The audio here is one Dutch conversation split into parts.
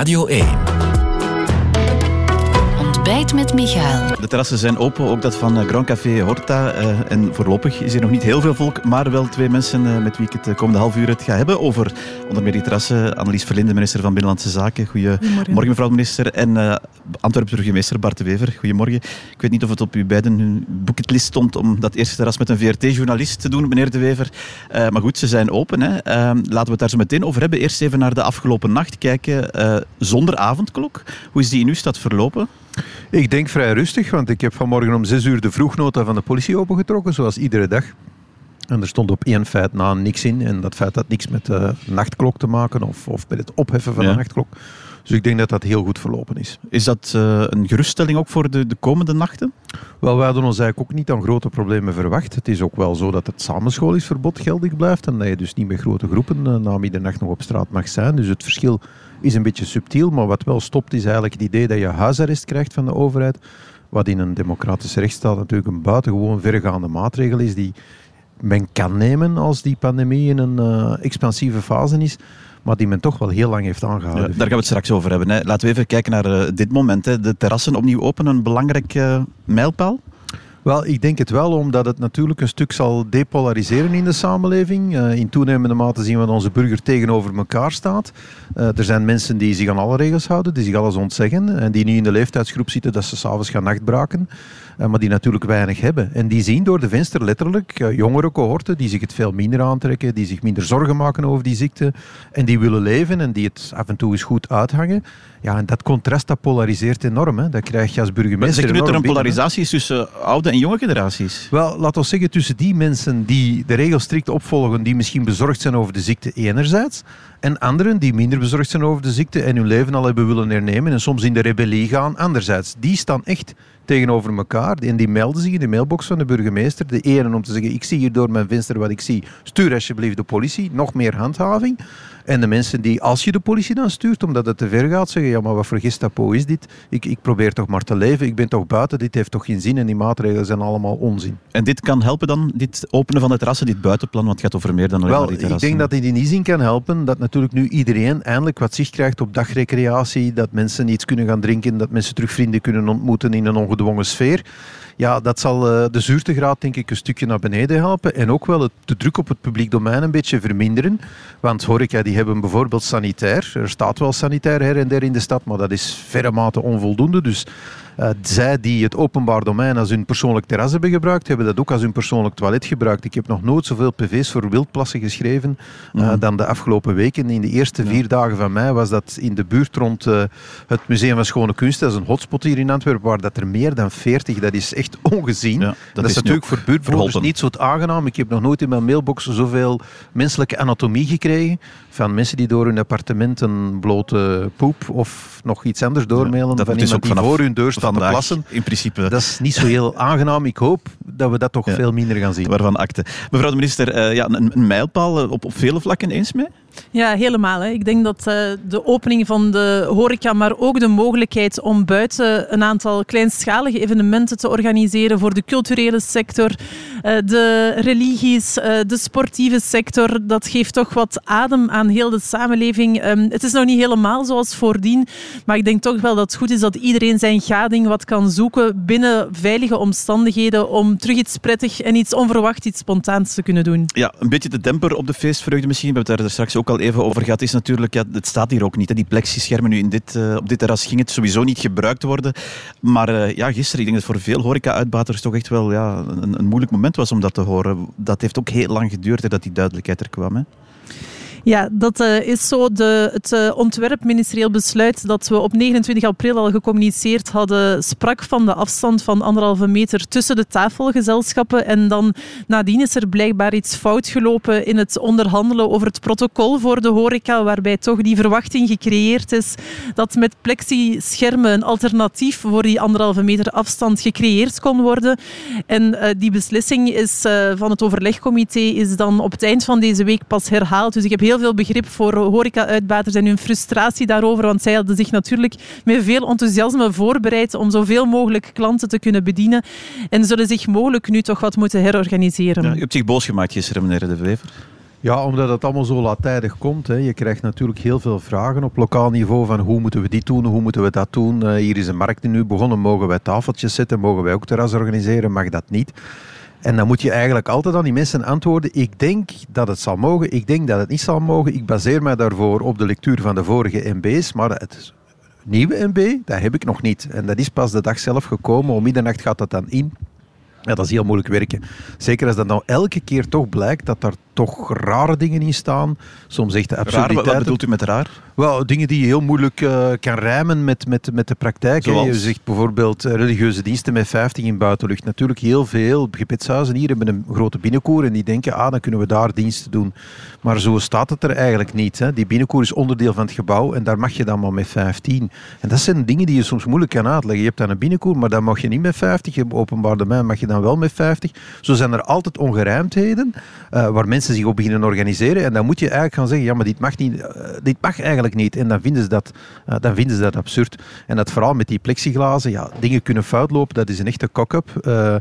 Radio 1. Met Michael. De terrassen zijn open, ook dat van eh, Grand Café Horta. Uh, en voorlopig is er nog niet heel veel volk, maar wel twee mensen uh, met wie ik het de komende half uur het ga hebben over onder meer die terrassen. Annelies Verlinde, minister van Binnenlandse Zaken. Goedemorgen, mevrouw de minister. En uh, Antwerpen burgemeester Bart de Wever. Goedemorgen. Ik weet niet of het op uw beiden hun bucketlist stond om dat eerste terras met een VRT-journalist te doen, meneer de Wever. maar goed, ze zijn open. Hè. laten we het daar zo meteen over hebben. Eerst even naar de afgelopen nacht kijken, zonder avondklok. Hoe is die in uw stad verlopen? Ik denk vrij rustig, want ik heb vanmorgen om zes uur de vroegnota van de politie opengetrokken, zoals iedere dag. En er stond op één feit na niks in. En dat feit had niks met de nachtklok te maken of, of met het opheffen van de nachtklok. Dus ik denk dat dat heel goed verlopen is. Is dat uh, een geruststelling ook voor de, de komende nachten? Wel, wij hadden ons eigenlijk ook niet aan grote problemen verwacht. Het is ook wel zo dat het samenscholingsverbod geldig blijft en dat je dus niet met grote groepen uh, na middernacht nog op straat mag zijn. Dus het verschil is een beetje subtiel, maar wat wel stopt is eigenlijk het idee dat je huisarrest krijgt van de overheid, wat in een democratische rechtsstaat natuurlijk een buitengewoon vergaande maatregel is die men kan nemen als die pandemie in een uh, expansieve fase is maar die men toch wel heel lang heeft aangehouden. daar gaan we het straks over hebben. Hè. Laten we even kijken naar uh, dit moment. Hè. De terrassen opnieuw open, een belangrijk uh, mijlpaal? Wel, ik denk het wel, omdat het natuurlijk een stuk zal depolariseren in de samenleving. Uh, in toenemende mate zien we dat onze burger tegenover elkaar staat. Uh, er zijn mensen die zich aan alle regels houden, die zich alles ontzeggen en die nu in de leeftijdsgroep zitten dat ze s'avonds gaan nachtbraken. Uh, maar die natuurlijk weinig hebben. En die zien door de venster letterlijk jongere cohorten die zich het veel minder aantrekken, die zich minder zorgen maken over die ziekte en die willen leven en die het af en toe eens goed uithangen. Ja, en dat contrast dat polariseert enorm. Hè. Dat krijg je als burgemeester. Maar dat er een polarisatie is tussen oude en jonge generaties? Wel, laten we zeggen tussen die mensen die de regels strikt opvolgen, die misschien bezorgd zijn over de ziekte enerzijds, en anderen die minder bezorgd zijn over de ziekte en hun leven al hebben willen hernemen en soms in de rebellie gaan anderzijds. Die staan echt tegenover elkaar en die melden zich in de mailbox van de burgemeester. De ene om te zeggen, ik zie hier door mijn venster wat ik zie, stuur alsjeblieft de politie, nog meer handhaving. En de mensen die, als je de politie dan stuurt, omdat het te ver gaat, zeggen: ja, maar wat voor gestapo is dit? Ik, ik probeer toch maar te leven, ik ben toch buiten, dit heeft toch geen zin en die maatregelen zijn allemaal onzin. En dit kan helpen dan, dit openen van de terrassen, dit buitenplan, want het gaat over meer dan alleen Wel, maar die terrassen. Ik denk dat dit in die zin kan helpen dat natuurlijk nu iedereen eindelijk wat zicht krijgt op dagrecreatie, dat mensen iets kunnen gaan drinken, dat mensen terug vrienden kunnen ontmoeten in een ongedwongen sfeer ja, dat zal uh, de zuurtegraad denk ik een stukje naar beneden helpen en ook wel het, de druk op het publiek domein een beetje verminderen. Want horeca die hebben bijvoorbeeld sanitair. Er staat wel sanitair her en der in de stad, maar dat is verre mate onvoldoende. Dus zij die het openbaar domein als hun persoonlijk terras hebben gebruikt, hebben dat ook als hun persoonlijk toilet gebruikt. Ik heb nog nooit zoveel pv's voor wildplassen geschreven uh, mm. dan de afgelopen weken. In de eerste vier dagen van mei was dat in de buurt rond uh, het Museum van Schone Kunst. Dat is een hotspot hier in Antwerpen, waar dat er meer dan 40, dat is echt ongezien. Ja, dat, dat, is, is natuurlijk voor buurtbewoners niet zo aangenaam. Ik heb nog nooit in mijn mailbox zoveel menselijke anatomie gekregen van mensen die door hun appartement een blote poep of nog iets anders doormailen ja, dat van iemand die voor hun deur staat te plassen. In principe. Dat is niet zo heel aangenaam. Ik hoop dat we dat toch ja. veel minder gaan zien. Waarvan akte. Mevrouw de minister, uh, ja, een, een mijlpaal op, op vele vlakken eens mee? Ja, helemaal. Hè. Ik denk dat uh, de opening van de horeca, maar ook de mogelijkheid om buiten een aantal kleinschalige evenementen te organiseren voor de culturele sector, uh, de religies, uh, de sportieve sector, dat geeft toch wat adem aan heel de samenleving. Um, het is nog niet helemaal zoals voordien, maar ik denk toch wel dat het goed is dat iedereen zijn gading wat kan zoeken binnen veilige omstandigheden om terug iets prettig en iets onverwacht, iets spontaans te kunnen doen. Ja, een beetje de demper op de feestvreugde misschien. We hebben het daar straks ook al even over gaat, is natuurlijk, ja, het staat hier ook niet. Hè. Die plexischermen nu in dit, uh, op dit terras ging het sowieso niet gebruikt worden. Maar uh, ja, gisteren, ik denk dat voor veel horeca-uitbaters toch echt wel ja, een, een, moeilijk moment was om dat te horen. Dat heeft ook heel lang geduurd hè, dat die duidelijkheid er kwam. Hè. Ja, dat uh, is zo. De, het uh, ontwerp ministerieel besluit dat we op 29 april al gecommuniceerd hadden, sprak van de afstand van anderhalve meter tussen de tafelgezelschappen. En dan nadien is er blijkbaar iets fout gelopen in het onderhandelen over het protocol voor de horeca, waarbij toch die verwachting gecreëerd is dat met plexi-schermen een alternatief voor die anderhalve meter afstand gecreëerd kon worden. En uh, die beslissing is, van het overlegcomité is dan op het eind van deze week pas herhaald. Dus ik heb heel veel begrip voor horeca-uitbaters en hun frustratie daarover, want zij hadden zich natuurlijk met veel enthousiasme voorbereid om zoveel mogelijk klanten te kunnen bedienen en zullen zich mogelijk nu toch wat moeten herorganiseren. Ja, u hebt zich boos gemaakt gisteren, meneer De Wever. Ja, omdat het allemaal zo laattijdig komt. Hè. Je krijgt natuurlijk heel veel vragen op lokaal niveau van hoe moeten we dit doen, hoe moeten we dat doen. Uh, hier is een markt nu begonnen, mogen wij tafeltjes zetten, mogen wij ook terras organiseren, mag dat niet? En dan moet je eigenlijk altijd aan die mensen antwoorden. Ik denk dat het zal mogen, ik denk dat het niet zal mogen. Ik baseer mij daarvoor op de lectuur van de vorige MB's, maar het nieuwe MB, dat heb ik nog niet. En dat is pas de dag zelf gekomen. Om middernacht gaat dat dan in. Ja, dat is heel moeilijk werken. Zeker als dat nou elke keer toch blijkt dat daar toch rare dingen in staan. Soms echt absurditeiten. Raar, wat bedoelt u met raar? Wel, dingen die je heel moeilijk uh, kan rijmen met, met, met de praktijk. Je zegt bijvoorbeeld uh, religieuze diensten met 50 in buitenlucht. Natuurlijk heel veel gebedshuizen hier hebben een grote binnenkoer en die denken, ah, dan kunnen we daar diensten doen. Maar zo staat het er eigenlijk niet. Hè. Die binnenkoer is onderdeel van het gebouw en daar mag je dan maar met 15. En dat zijn dingen die je soms moeilijk kan uitleggen. Je hebt dan een binnenkoer, maar dan mag je niet met 50. Je hebt openbaar domein, mag je dan wel met 50. Zo zijn er altijd ongerijmdheden uh, waar mensen zich op beginnen organiseren. En dan moet je eigenlijk gaan zeggen, ja, maar dit mag, niet, dit mag eigenlijk niet. En dan vinden, ze dat, uh, dan vinden ze dat absurd. En dat vooral met die plexiglazen, ja, dingen kunnen fout lopen, dat is een echte cock-up. Uh,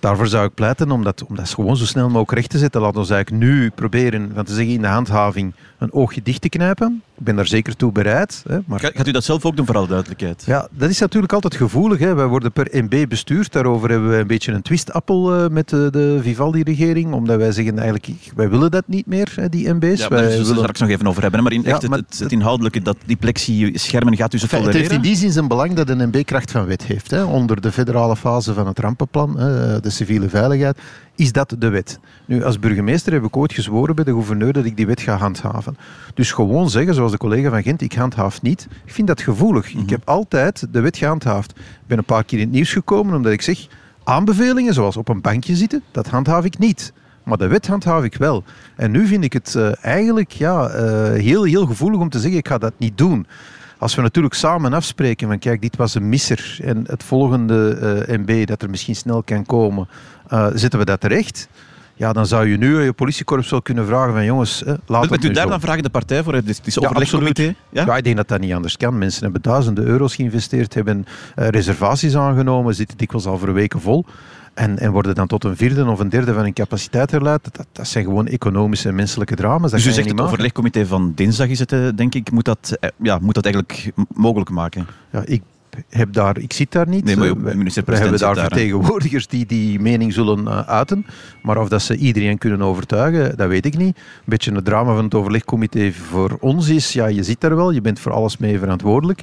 daarvoor zou ik pleiten om dat, om gewoon zo snel mogelijk recht te zetten. Laten we eigenlijk nu proberen van te zeggen in de handhaving een oogje dicht te knijpen. Ik ben daar zeker toe bereid. Hè, maar... Gaat u dat zelf ook doen, voor alle duidelijkheid? Ja, dat is natuurlijk altijd gevoelig. Hè. Wij worden per MB bestuurd. Daarover hebben we een beetje een twistappel uh, met de, de Vivaldi-regering. Omdat wij zeggen eigenlijk, wij willen dat niet meer, hè, die MB's. Ja, wij daar zullen we straks nog even over hebben. Maar, in echt ja, maar het, het, inhoudelijke, dat die plexi-schermen gaat u zo tolereren? Het heeft in die zin zijn belang dat een MB kracht van wet heeft. Hè. Onder de federale fase van het rampenplan, hè, de civiele veiligheid, is dat de wet. Nu, als burgemeester heb ik ooit gezworen bij de gouverneur dat ik die wet ga handhaven. Dus gewoon zeggen, zoals de collega van Gent, ik handhaaf niet. Ik vind dat gevoelig. Ik heb altijd de wet gehandhaafd. Ik ben een paar keer in het nieuws gekomen omdat ik zeg, aanbevelingen zoals op een bankje zitten, dat handhaaf ik niet. Maar de wet handhaaf ik wel. En nu vind ik het uh, eigenlijk ja, uh, heel, heel gevoelig om te zeggen, ik ga dat niet doen. Als we natuurlijk samen afspreken van kijk, dit was een misser en het volgende uh, MB dat er misschien snel kan komen, zetten we dat terecht. Ja, dan zou je nu je politiekorps wel kunnen vragen van jongens, eh, laat Bent u daar zo. dan vragen de partij voor? Het is, het is overlegcomité? Ja, ja? ja, ik denk dat dat niet anders kan. Mensen hebben duizenden euro's geïnvesteerd, hebben uh, reservaties aangenomen, zitten dikwijls al voor weken vol. En, en, worden dan tot een vierde of een derde van hun capaciteit herleid. Dat, dat zijn gewoon economische en menselijke drama's. Dat dus u zegt het overlegcomité van dinsdag is het, denk ik, moet dat, ja, moet dat eigenlijk mogelijk maken? Ja, ik heb daar, ik zit daar niet. Nee, maar we hebben daar, daar vertegenwoordigers die die mening zullen uiten. Maar of dat ze iedereen kunnen overtuigen, dat weet ik niet. Een beetje het drama van het overlegcomité voor ons is, ja, je zit daar wel, je bent voor alles mee verantwoordelijk.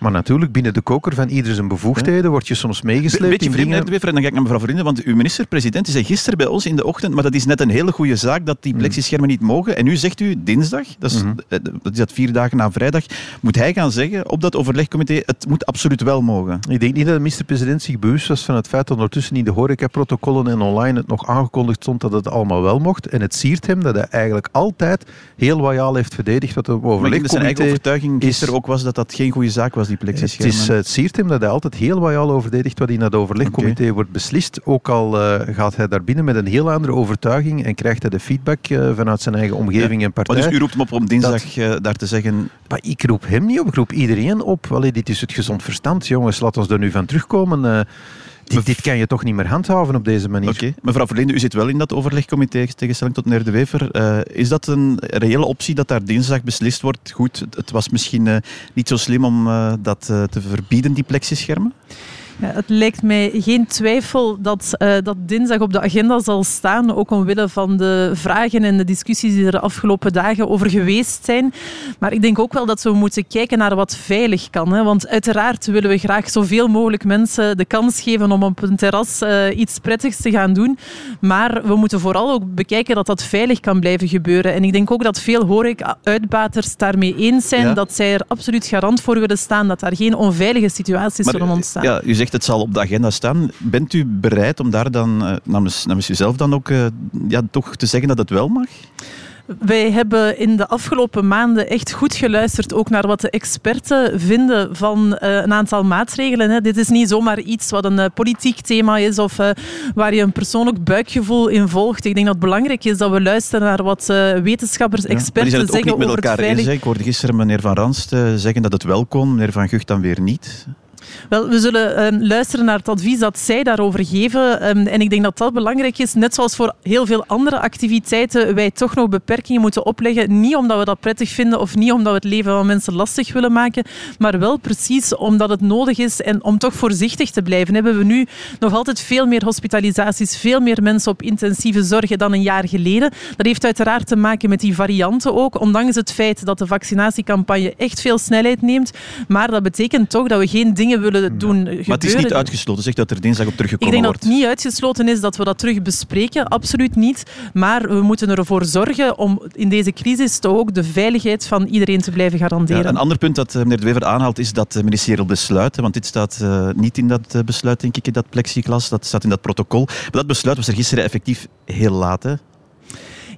Maar natuurlijk, binnen de koker van ieder zijn bevoegdheden ja. word je soms meegesleept. Beetje vreemd, dingen... en dan ga ik naar mevrouw Vrienden, want uw minister-president zei gisteren bij ons in de ochtend, maar dat is net een hele goede zaak dat die plexischermen niet mogen. En nu zegt u dinsdag, dat is, mm -hmm. dat, is dat vier dagen na vrijdag, moet hij gaan zeggen op dat overlegcomité, het moet absoluut wel mogen. Ik denk niet dat de minister-president zich bewust was van het feit dat ondertussen in de horecaprotocollen en online het nog aangekondigd stond dat het allemaal wel mocht. En het siert hem dat hij eigenlijk altijd heel loyaal heeft verdedigd wat het overlegcomité Maar zijn eigen overtuiging gisteren ook was dat dat geen goede zaak was, die het, is, het siert hem dat hij altijd heel loyaal over verdedigt wat in het overlegcomité okay. wordt beslist. Ook al uh, gaat hij daar binnen met een heel andere overtuiging en krijgt hij de feedback uh, vanuit zijn eigen omgeving ja. en partij. Maar dus u roept hem op om dinsdag dat, uh, daar te zeggen... Maar ik roep hem niet op, ik roep iedereen op. Allee, dit is het gezond verstand, jongens. Laat ons er nu van terugkomen. Dit, dit, kan je toch niet meer handhaven op deze manier. Oké, okay. mevrouw Verlinde, u zit wel in dat overlegcomité tegenstelling tot meneer De Wever. Uh, is dat een reële optie dat daar dinsdag beslist wordt? Goed, het was misschien uh, niet zo slim om uh, dat te verbieden, die plexischermen? Ja, het lijkt mij geen twijfel dat uh, dat dinsdag op de agenda zal staan, ook omwille van de vragen en de discussies die er de afgelopen dagen over geweest zijn. Maar ik denk ook wel dat we moeten kijken naar wat veilig kan. Hè? Want uiteraard willen we graag zoveel mogelijk mensen de kans geven om op een terras uh, iets prettigs te gaan doen. Maar we moeten vooral ook bekijken dat dat veilig kan blijven gebeuren. En ik denk ook dat veel horeca-uitbaters daarmee eens zijn, ja. dat zij er absoluut garant voor willen staan dat daar geen onveilige situaties maar, zullen ontstaan. Ja, u zegt het zal op de agenda staan. Bent u bereid om daar dan uh, namens, namens uzelf dan ook uh, ja, toch te zeggen dat het wel mag? Wij hebben in de afgelopen maanden echt goed geluisterd ook naar wat de experten vinden van uh, een aantal maatregelen. Dit is niet zomaar iets wat een politiek thema is of waar je een persoonlijk buikgevoel in volgt. Ik denk dat het belangrijk is dat we luisteren naar wat wetenschappers, ja, experten zeggen over met elkaar het veilig... eens, Ik hoorde gisteren meneer Van Ranst zeggen dat het wel kon, meneer Van Gucht dan weer niet. Wel, we zullen uh, luisteren naar het advies dat zij daarover geven. Um, en ik denk dat dat belangrijk is. Net zoals voor heel veel andere activiteiten, wij toch nog beperkingen moeten opleggen. Niet omdat we dat prettig vinden of niet omdat we het leven van mensen lastig willen maken, maar wel precies omdat het nodig is en om toch voorzichtig te blijven. Hebben we nu nog altijd veel meer hospitalisaties, veel meer mensen op intensieve zorgen dan een jaar geleden. Dat heeft uiteraard te maken met die varianten ook, ondanks het feit dat de vaccinatiecampagne echt veel snelheid neemt. Maar dat betekent toch dat we geen dingen willen doen gebeuren. Maar het is niet uitgesloten, zeg dat er dinsdag op teruggekomen wordt. Ik denk dat het niet uitgesloten is dat we dat terug bespreken, absoluut niet. Maar we moeten ervoor zorgen om in deze crisis toch ook de veiligheid van iedereen te blijven garanderen. Ja, een ander punt dat eh, meneer De Wever aanhaalt is dat ministerieel besluit, want dit staat uh, niet in dat besluit, denk ik, in dat plexiglas, dat staat in dat protocol. Maar dat besluit was er gisteren effectief heel laat. Hè?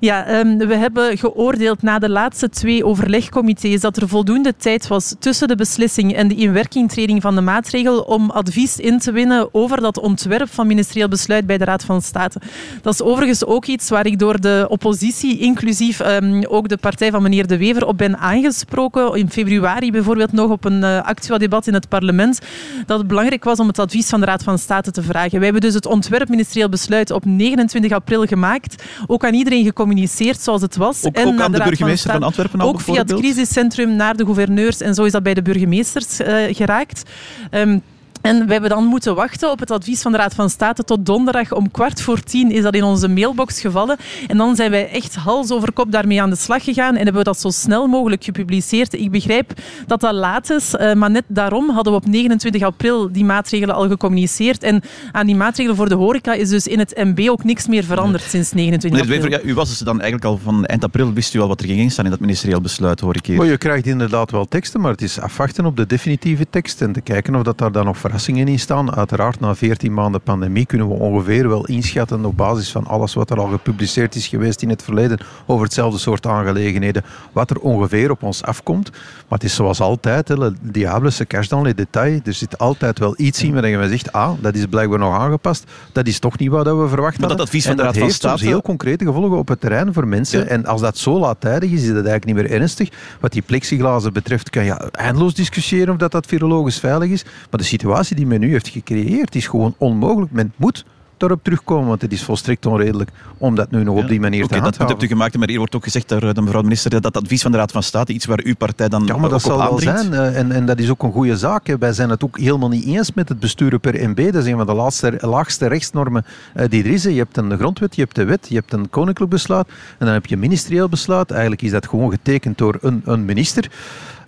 Ja, um, we hebben geoordeeld na de laatste twee overlegcomité's dat er voldoende tijd was tussen de beslissing en de inwerkingtreding van de maatregel om advies in te winnen over dat ontwerp van ministerieel besluit bij de Raad van State. Dat is overigens ook iets waar ik door de oppositie, inclusief um, ook de partij van meneer De Wever, op ben aangesproken. In februari bijvoorbeeld nog op een uh, actueel debat in het parlement. Dat het belangrijk was om het advies van de Raad van State te vragen. Wij hebben dus het ontwerp ministerieel besluit op 29 april gemaakt. Ook aan iedereen gecommuniceerd gecommuniceerd zoals het was. Ook, en ook aan de, de burgemeester van, van, Antwerpen al Ook via het crisiscentrum naar de gouverneurs en zo is dat bij de burgemeesters uh, geraakt. Um, en we hebben dan moeten wachten op het advies van de Raad van State tot donderdag om kwart voor tien is dat in onze mailbox gevallen. En dan zijn wij echt hals over kop daarmee aan de slag gegaan en hebben we dat zo snel mogelijk gepubliceerd. Ik begrijp dat dat laat is, maar net daarom hadden we op 29 april die maatregelen al gecommuniceerd. En aan die maatregelen voor de horeca is dus in het MB ook niks meer veranderd nee. sinds 29 april. Wever, ja, u was dus dan eigenlijk al van eind april, wist u al wat er ging staan in dat ministerieel besluit, hoor ik hier. Maar je krijgt inderdaad wel teksten, maar het is afwachten op de definitieve tekst en te kijken of dat daar dan nog verrassingen in staan. Uiteraard, na 14 maanden pandemie kunnen we ongeveer wel inschatten op basis van alles wat er al gepubliceerd is geweest in het verleden over hetzelfde soort aangelegenheden, wat er ongeveer op ons afkomt. Maar het is zoals altijd, hè, diabelse cash dans les détails. Er zit altijd wel iets in waarin je zegt, ah, dat is blijkbaar nog aangepast. Dat is toch niet wat we verwachten. Maar dat advies van de Raad van State... heel concrete gevolgen op het terrein voor mensen. Ja. En als dat zo laattijdig is, is dat eigenlijk niet meer ernstig. Wat die plexiglazen betreft, kan je eindeloos discussiëren of dat, dat virologisch veilig is. Maar de situatie die men nu heeft gecreëerd is gewoon onmogelijk. Men moet daarop terugkomen, want het is volstrekt onredelijk om dat nu nog op die manier okay, te handhaven. Dat hebt u gemaakt, maar hier wordt ook gezegd door de mevrouw minister dat dat advies van de Raad van State, iets waar uw partij dan ja, maar dat zal wel zijn. Uh, en, en dat is ook een goede zaak. Wij zijn het ook helemaal niet eens met het besturen per MB. Dat is een van de laatste, laagste rechtsnormen uh, die er is. Je hebt een grondwet, je hebt de wet, je hebt een koninklijk besluit en dan heb je een ministerieel besluit. Eigenlijk is dat gewoon getekend door een, een minister.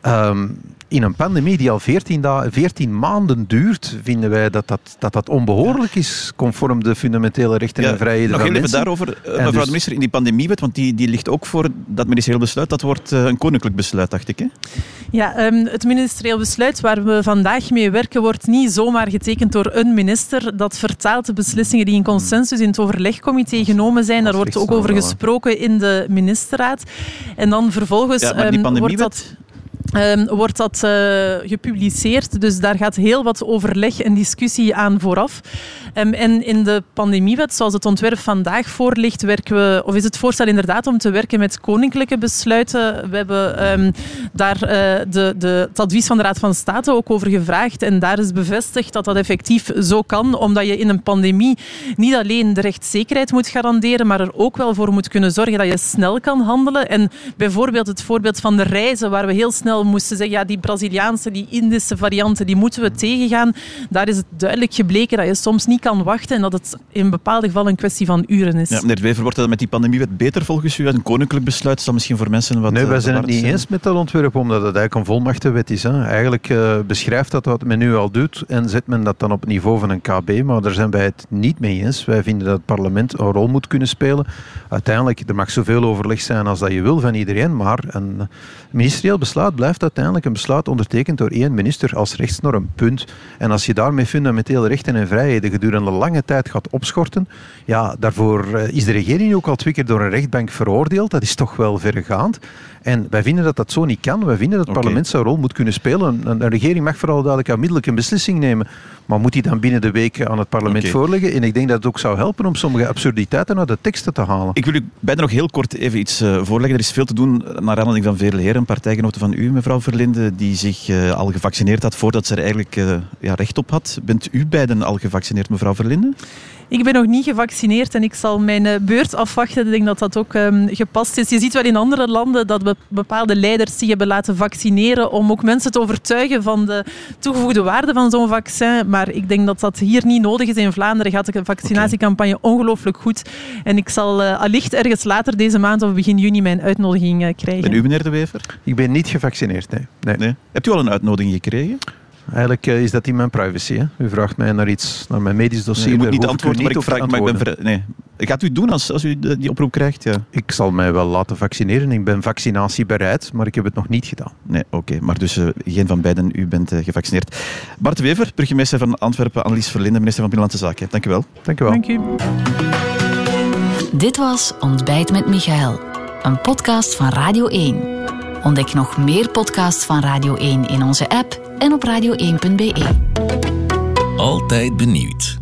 Um, in een pandemie die al 14, da 14 maanden duurt, vinden wij dat dat, dat, dat onbehoorlijk is, conform de fundamentele rechten Ja, en vrijheden nog van even mensen. daarover, En mevrouw dus- de minister, in die pandemiewet, want die, die ligt ook voor dat ministerieel besluit, dat wordt uh, een koninklijk besluit, dacht ik. Hè? Ja, um, het ministerieel besluit waar we vandaag mee werken wordt niet zomaar getekend door een minister. Dat vertaalt de beslissingen die in consensus in het overlegcomité genomen zijn. Daar wordt ook over gesproken in de ministerraad. En dan vervolgens Ja, maar die um, wordt pandemiewet... dat... Um, wordt dat uh, gepubliceerd. Dus daar gaat heel wat overleg en discussie aan vooraf. Um, en in de pandemiewet, zoals het ontwerp vandaag voor ligt, werken we, of is het voorstel inderdaad om te werken met koninklijke besluiten. We hebben um, daar uh, de, de, het advies van de Raad van State ook over gevraagd. En daar is bevestigd dat dat effectief zo kan, omdat je in een pandemie niet alleen de rechtszekerheid moet garanderen, maar er ook wel voor moet kunnen zorgen dat je snel kan handelen. En bijvoorbeeld het voorbeeld van de reizen, waar we heel snel moesten zeggen, ja, die Braziliaanse, die Indische varianten, die moeten we tegengaan. Daar is het duidelijk gebleken dat je soms niet kan wachten en dat het in bepaalde gevallen een kwestie van uren is. Ja, meneer Wever, wordt dat met die pandemiewet beter volgens u? Een koninklijk besluit zal misschien voor mensen wat... Nee, wij uh, zijn het niet eens met dat ontwerp, omdat het eigenlijk een volmachtenwet is. Hè. Eigenlijk uh, beschrijft dat wat men nu al doet en zet men dat dan op het niveau van een KB, maar daar zijn wij het niet mee eens. Wij vinden dat het parlement een rol moet kunnen spelen. Uiteindelijk, er mag zoveel overleg zijn als dat je wil van iedereen, maar een ministerieel besluit blijft uiteindelijk een besluit ondertekend door één minister als rechtsnorm, punt. En als je daarmee fundamentele rechten en vrijheden gedurende lange tijd gaat opschorten, ja, daarvoor uh, is de regering ook al twee keer door een rechtbank veroordeeld. Dat is toch wel verregaand. En wij vinden dat dat zo niet kan. Wij vinden dat het Oké. parlement zijn rol moet kunnen spelen. Een, een regering mag vooral duidelijk onmiddellijk een beslissing nemen. Maar moet die dan binnen de week aan het parlement voorleggen? En ik denk dat het ook zou helpen om sommige absurditeiten uit de teksten te halen. Ik wil u bijna nog heel kort even iets uh, voorleggen. Er is veel te doen naar aanleiding van veel heren, partijgenoten van u, mevrouw Verlinde, die zich al gevaccineerd had voordat ze er eigenlijk ja, recht op had. Bent u beiden al gevaccineerd, mevrouw Verlinde? Ik ben nog niet gevaccineerd en ik zal mijn eh, beurt afwachten. Ik denk dat dat ook um, gepast is. Je ziet wel in andere landen dat bepaalde leiders zich hebben laten vaccineren om ook mensen te overtuigen van de toegevoegde waarde van zo'n vaccin. Maar ik denk dat dat hier niet nodig is. In Vlaanderen gaat de vaccinatiecampagne ongelooflijk goed. En ik zal uh, allicht ergens later deze maand of begin juni mijn uitnodiging uh, krijgen. En u, meneer De Wever? Ik ben niet gevaccineerd, nee. nee. nee. Hebt u al een uitnodiging gekregen? Eigenlijk uh, is dat in mijn privacy. Hè? U vraagt mij naar iets, naar mijn medisch dossier. Nee, u moet niet antwoorden, maar ik vraag... Maar ik ben nee. Gaat u doen als, als u die oproep krijgt? Ja. Ik zal mij wel laten vaccineren. Ik ben vaccinatiebereid, maar ik heb het nog niet gedaan. Nee, oké. Maar dus uh, geen van beiden, u bent uh, gevaccineerd. Bart Wever, burgemeester van Antwerpen. Annelies Verlinde, minister van Binnenlandse Zaken. Dank u wel. Dank u wel. Dank u. Dit was Ontbijt met Michael. Een podcast van Radio 1. Ontdek nog meer podcasts van Radio 1 in onze app en op radio1.be. Altijd benieuwd.